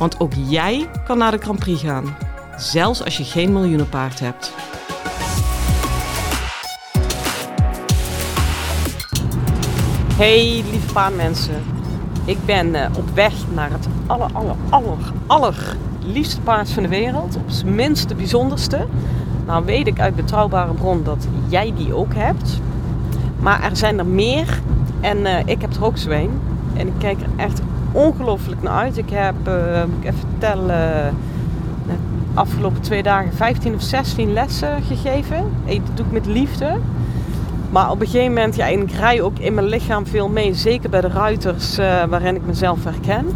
Want ook jij kan naar de Grand Prix gaan, zelfs als je geen miljoenenpaard hebt. Hey lieve paardmensen, ik ben uh, op weg naar het aller, aller, aller, aller liefste paard van de wereld. Op zijn minste bijzonderste. Nou weet ik uit betrouwbare bron dat jij die ook hebt. Maar er zijn er meer en uh, ik heb er ook een. En ik kijk er echt ongelooflijk naar uit. Ik heb, moet ik even vertellen, de afgelopen twee dagen 15 of 16 lessen gegeven. Dat doe ik met liefde. Maar op een gegeven moment, ja, ik rij ook in mijn lichaam veel mee. Zeker bij de ruiters uh, waarin ik mezelf herken.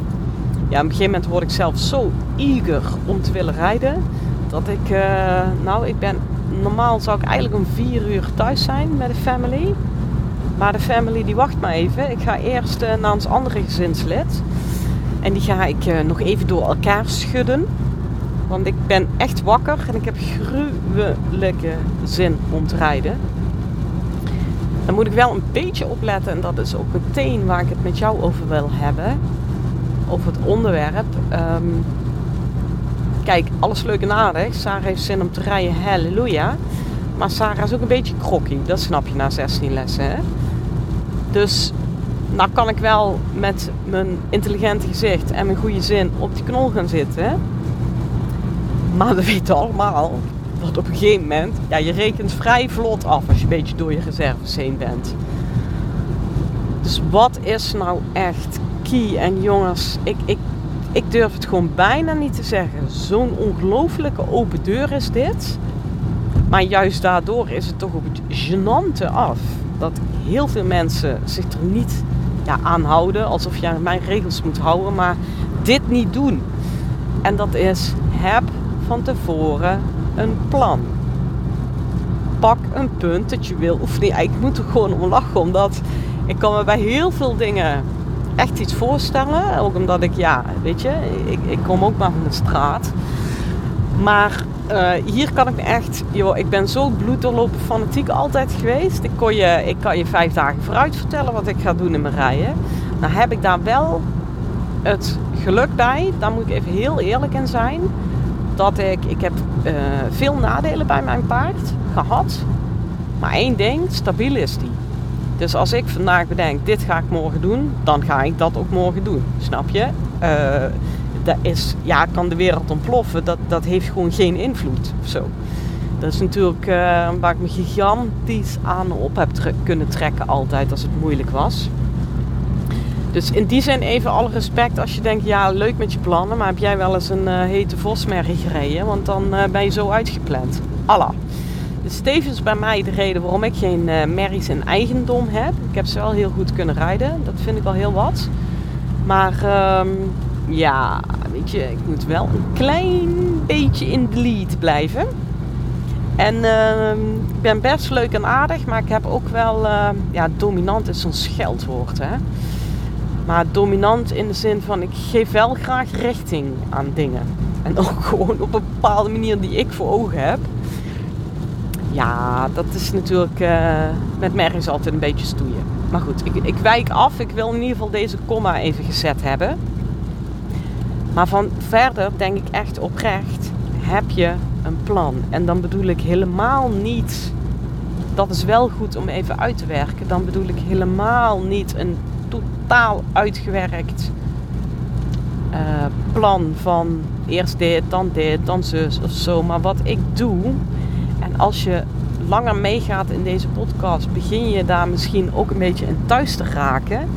Ja, op een gegeven moment word ik zelf zo eager om te willen rijden. Dat ik, uh, nou, ik ben, normaal zou ik eigenlijk om vier uur thuis zijn met de family. Maar de family die wacht maar even. Ik ga eerst uh, naar ons andere gezinslid. En die ga ik uh, nog even door elkaar schudden. Want ik ben echt wakker en ik heb gruwelijke zin om te rijden. Dan moet ik wel een beetje opletten en dat is ook meteen waar ik het met jou over wil hebben. Over het onderwerp. Um, kijk, alles leuk en aardig. Sarah heeft zin om te rijden, halleluja. Maar Sarah is ook een beetje krokkie, dat snap je na 16 lessen. Hè? Dus nou kan ik wel met mijn intelligente gezicht en mijn goede zin op die knol gaan zitten. Maar we weten allemaal dat op een gegeven moment, ja, je rekent vrij vlot af als je een beetje door je reserves heen bent. Dus wat is nou echt key? En jongens, ik, ik, ik durf het gewoon bijna niet te zeggen. Zo'n ongelofelijke open deur is dit. Maar juist daardoor is het toch op het genante af. Dat heel veel mensen zich er niet ja, aan houden. Alsof je aan mijn regels moet houden. Maar dit niet doen. En dat is heb van tevoren een plan. Pak een punt dat je wil oefenen. Ik moet er gewoon om lachen. Omdat ik kan me bij heel veel dingen echt iets voorstellen. Ook omdat ik, ja, weet je, ik, ik kom ook maar van de straat. Maar uh, hier kan ik echt, joh, ik ben zo bloeddoorlopen fanatiek altijd geweest. Ik, kon je, ik kan je vijf dagen vooruit vertellen wat ik ga doen in mijn rijden. Nou heb ik daar wel het geluk bij, daar moet ik even heel eerlijk in zijn. Dat ik, ik heb uh, veel nadelen bij mijn paard gehad. Maar één ding, stabiel is die. Dus als ik vandaag bedenk, dit ga ik morgen doen, dan ga ik dat ook morgen doen. Snap je? Uh, dat is, ja, kan de wereld ontploffen? Dat, dat heeft gewoon geen invloed of zo. Dat is natuurlijk uh, waar ik me gigantisch aan op heb kunnen trekken altijd als het moeilijk was. Dus in die zin even alle respect als je denkt, ja leuk met je plannen, maar heb jij wel eens een uh, hete vosmerrie gereden? Want dan uh, ben je zo uitgepland. Allah. Dus tevens bij mij de reden waarom ik geen merries in eigendom heb. Ik heb ze wel heel goed kunnen rijden, dat vind ik al heel wat. Maar um, ja, weet je, ik moet wel een klein beetje in de lead blijven. En uh, ik ben best leuk en aardig, maar ik heb ook wel, uh, ja, dominant is zo'n scheldwoord, hè. Maar dominant in de zin van, ik geef wel graag richting aan dingen. En ook gewoon op een bepaalde manier die ik voor ogen heb. Ja, dat is natuurlijk uh, met merries altijd een beetje stoeien. Maar goed, ik, ik wijk af. Ik wil in ieder geval deze komma even gezet hebben. Maar van verder denk ik echt oprecht, heb je een plan? En dan bedoel ik helemaal niet, dat is wel goed om even uit te werken. Dan bedoel ik helemaal niet een totaal uitgewerkt uh, plan van eerst dit, dan dit, dan zus of zo. Maar wat ik doe, en als je langer meegaat in deze podcast, begin je daar misschien ook een beetje in thuis te raken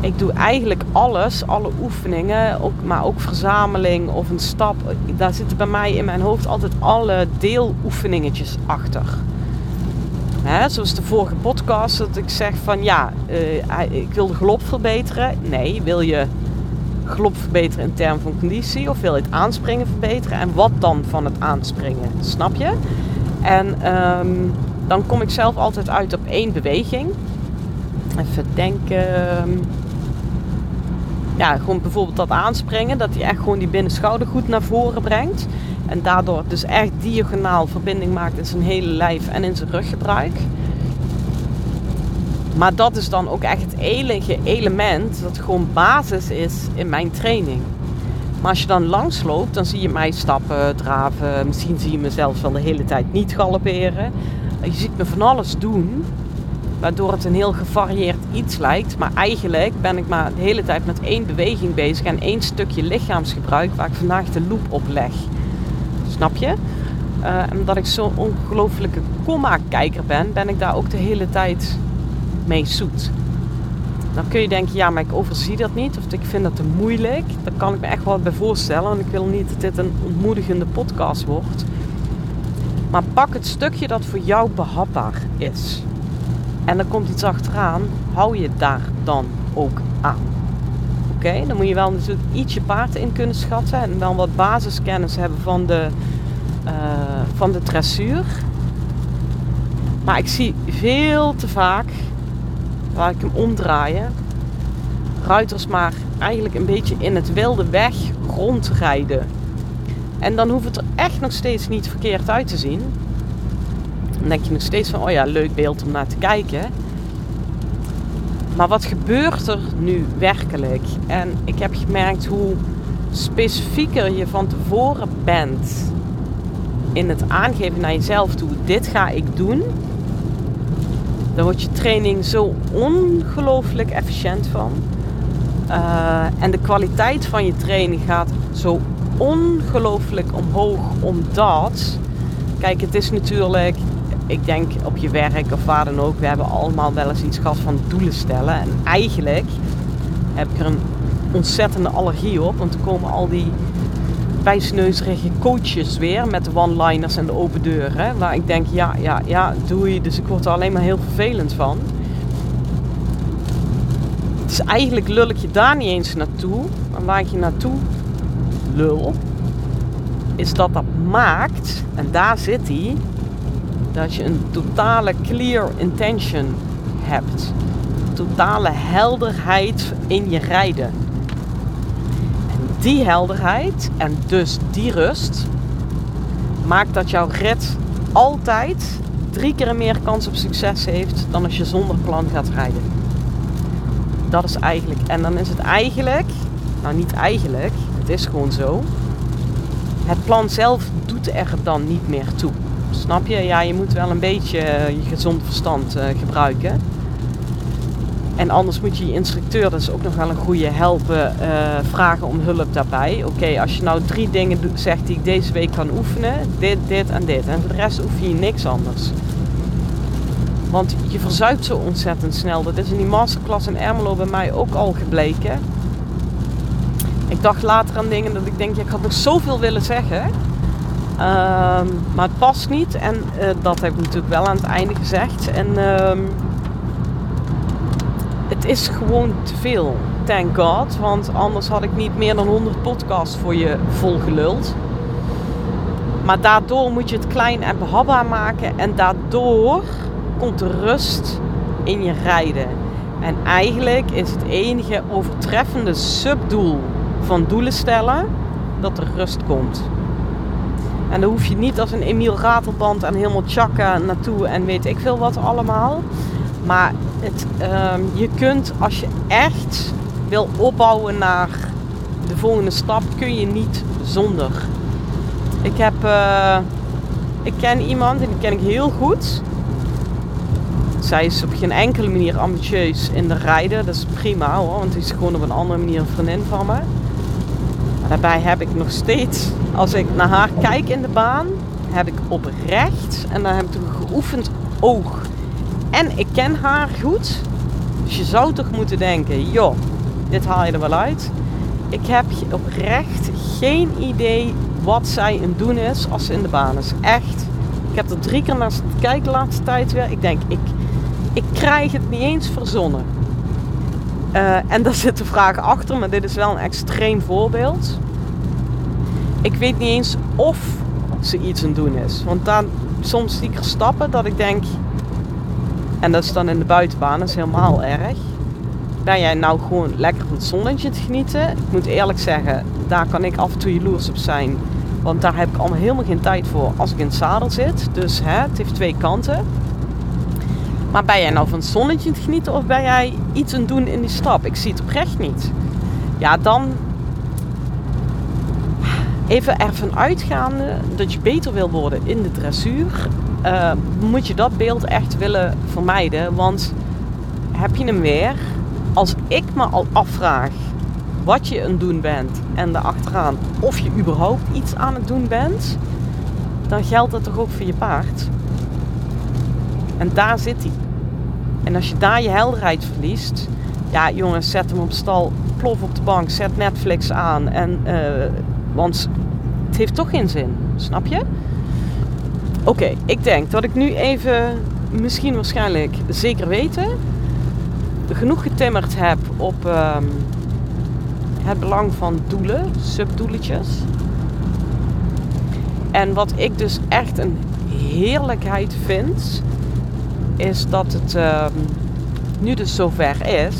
ik doe eigenlijk alles, alle oefeningen, maar ook verzameling of een stap. Daar zitten bij mij in mijn hoofd altijd alle deeloefeningetjes achter. Hè, zoals de vorige podcast, dat ik zeg van ja, uh, ik wil de galop verbeteren. Nee, wil je galop verbeteren in termen van conditie of wil je het aanspringen verbeteren en wat dan van het aanspringen, snap je? En ehm, dan kom ik zelf altijd uit op één beweging. Even denken. Ja, gewoon bijvoorbeeld dat aanspringen, dat hij echt gewoon die binnenschouder goed naar voren brengt. En daardoor dus echt diagonaal verbinding maakt in zijn hele lijf en in zijn ruggebruik. Maar dat is dan ook echt het enige element dat gewoon basis is in mijn training. Maar als je dan langs loopt, dan zie je mij stappen, draven. Misschien zie je me zelfs wel de hele tijd niet galopperen. Je ziet me van alles doen, waardoor het een heel gevarieerd iets lijkt. Maar eigenlijk ben ik maar de hele tijd met één beweging bezig en één stukje lichaamsgebruik waar ik vandaag de loop op leg. Snap je? Uh, omdat ik zo'n ongelofelijke komma-kijker ben, ben ik daar ook de hele tijd mee zoet. Dan kun je denken, ja, maar ik overzie dat niet. Of ik vind dat te moeilijk. Daar kan ik me echt wel bij voorstellen. En ik wil niet dat dit een ontmoedigende podcast wordt. Maar pak het stukje dat voor jou behapbaar is. En er komt iets achteraan. Hou je daar dan ook aan. Oké, dan moet je wel natuurlijk iets je paard in kunnen schatten. En wel wat basiskennis hebben van de, uh, van de dressuur. Maar ik zie veel te vaak waar ik hem omdraaien. Ruiters maar eigenlijk een beetje in het wilde weg rondrijden. En dan hoeft het er echt nog steeds niet verkeerd uit te zien. Dan denk je nog steeds van, oh ja, leuk beeld om naar te kijken. Maar wat gebeurt er nu werkelijk? En ik heb gemerkt hoe specifieker je van tevoren bent in het aangeven naar jezelf toe, dit ga ik doen daar wordt je training zo ongelooflijk efficiënt van. Uh, en de kwaliteit van je training gaat zo ongelooflijk omhoog omdat, kijk, het is natuurlijk, ik denk op je werk of waar dan ook, we hebben allemaal wel eens iets gehad van doelen stellen. En eigenlijk heb ik er een ontzettende allergie op, want er komen al die wijsneuzerige coaches weer met de one-liners en de open deuren. Waar ik denk, ja, ja, ja, doe je. Dus ik word er alleen maar heel vervelend van. Dus eigenlijk lul ik je daar niet eens naartoe. Maar waar ik je naartoe lul, is dat dat maakt, en daar zit hij, dat je een totale clear intention hebt. Totale helderheid in je rijden die helderheid en dus die rust maakt dat jouw rit altijd drie keer meer kans op succes heeft dan als je zonder plan gaat rijden. Dat is eigenlijk. En dan is het eigenlijk, nou niet eigenlijk, het is gewoon zo. Het plan zelf doet er dan niet meer toe. Snap je? Ja, je moet wel een beetje je gezond verstand uh, gebruiken. En anders moet je je instructeur, dat is ook nog wel een goede helpen, uh, vragen om hulp daarbij. Oké, als je nou drie dingen zegt die ik deze week kan oefenen, dit, dit en dit. En voor de rest oefen je niks anders. Want je verzuipt zo ontzettend snel. Dat is in die masterclass in Ermelo bij mij ook al gebleken. Ik dacht later aan dingen dat ik denk, ja, ik had nog zoveel willen zeggen. Ehm, maar het past niet. En uh, dat heb ik natuurlijk wel aan het einde gezegd. En... Uh, het is gewoon te veel. Thank God. Want anders had ik niet meer dan 100 podcasts voor je volgeluld. Maar daardoor moet je het klein en behapbaar maken. En daardoor komt de rust in je rijden. En eigenlijk is het enige overtreffende subdoel van doelen stellen dat er rust komt. En dan hoef je niet als een Emiel Ratelband en helemaal chakka naartoe en weet ik veel wat allemaal. Maar het, ehm, je kunt als je echt wil opbouwen naar de volgende stap, kun je niet zonder. Ik heb, uh, ik ken iemand en die ken ik heel goed. Zij is op geen enkele manier ambitieus in de rijden. Dat is prima hoor, want die is gewoon op een andere manier een vriendin van me. Daarbij heb ik nog steeds, als ik naar haar kijk in de baan, heb ik oprecht en dan heb ik een geoefend oog en ik ken haar goed. Dus je zou toch moeten denken, joh, dit haal je er wel uit. Ik heb oprecht geen idee wat zij een doen is als ze in de baan is. Echt. Ik heb er drie keer naar zitten kijken de laatste tijd weer. Ik denk, ik, ik krijg het niet eens verzonnen. Uh, en daar zitten vragen achter, maar dit is wel een extreem voorbeeld. Ik weet niet eens of ze iets aan doen is. Want dan soms zie ik er stappen dat ik denk, en dat is dan in de buitenbaan, dat is helemaal erg. Ben jij nou gewoon lekker van het zonnetje te genieten? Ik moet eerlijk zeggen, daar kan ik af en toe jaloers op zijn. Want daar heb ik allemaal helemaal geen tijd voor als ik in het zadel zit. Dus hè, het heeft twee kanten. Maar ben jij nou van het zonnetje te genieten of ben jij iets aan het doen in die stap? Ik zie het oprecht niet. Ja, dan even ervan uitgaande dat je beter wil worden in de dressuur, uh, moet je dat beeld echt willen vermijden. Want heb je hem weer, als ik me al afvraag wat je aan het doen bent en daarachteraan of je überhaupt iets aan het doen bent, dan geldt dat toch ook voor je paard. En daar zit hij. En als je daar je helderheid verliest, ja jongens, zet hem op stal, plof op de bank, zet Netflix aan. En, uh, want het heeft toch geen zin, snap je? Oké, ik denk dat ik nu even, misschien waarschijnlijk zeker weten, genoeg getimmerd heb op um, het belang van doelen, subdoeletjes. En wat ik dus echt een heerlijkheid vind, is dat het um, nu dus zover is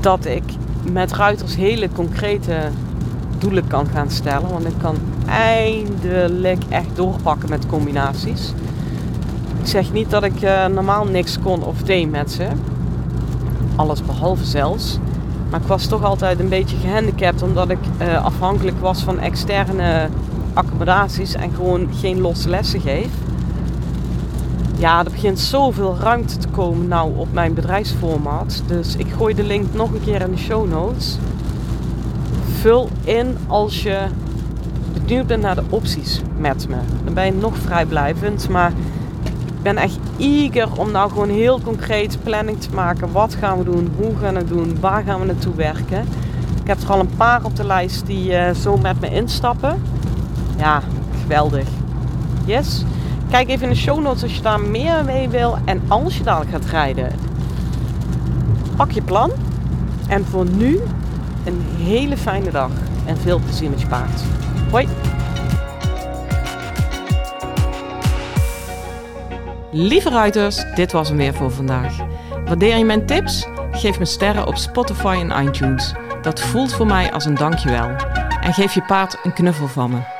dat ik met ruiters hele concrete doelen kan gaan stellen. Want ik kan eindelijk echt doorpakken met combinaties. Ik zeg niet dat ik uh, normaal niks kon of deed met ze. Alles behalve zelfs. Maar ik was toch altijd een beetje gehandicapt omdat ik uh, afhankelijk was van externe accommodaties en gewoon geen losse lessen geef. Ja, er begint zoveel ruimte te komen nou op mijn bedrijfsformat. Dus ik gooi de link nog een keer in de show notes. Vul in als je benieuwd bent naar de opties met me. Dan ben je nog vrijblijvend, maar ik ben echt eager om nou gewoon heel concreet planning te maken. Wat gaan we doen? Hoe gaan we het doen? Waar gaan we naartoe werken? Ik heb er al een paar op de lijst die uh, zo met me instappen. Ja, geweldig. Yes. Kijk even in de show notes als je daar meer mee wil. En als je dadelijk gaat rijden, pak je plan. En voor nu een hele fijne dag en veel plezier met je paard. Hoi! Lieve ruiters, dit was hem weer voor vandaag. Waardeer je mijn tips? Geef me sterren op Spotify en iTunes. Dat voelt voor mij als een dankjewel. En geef je paard een knuffel van me.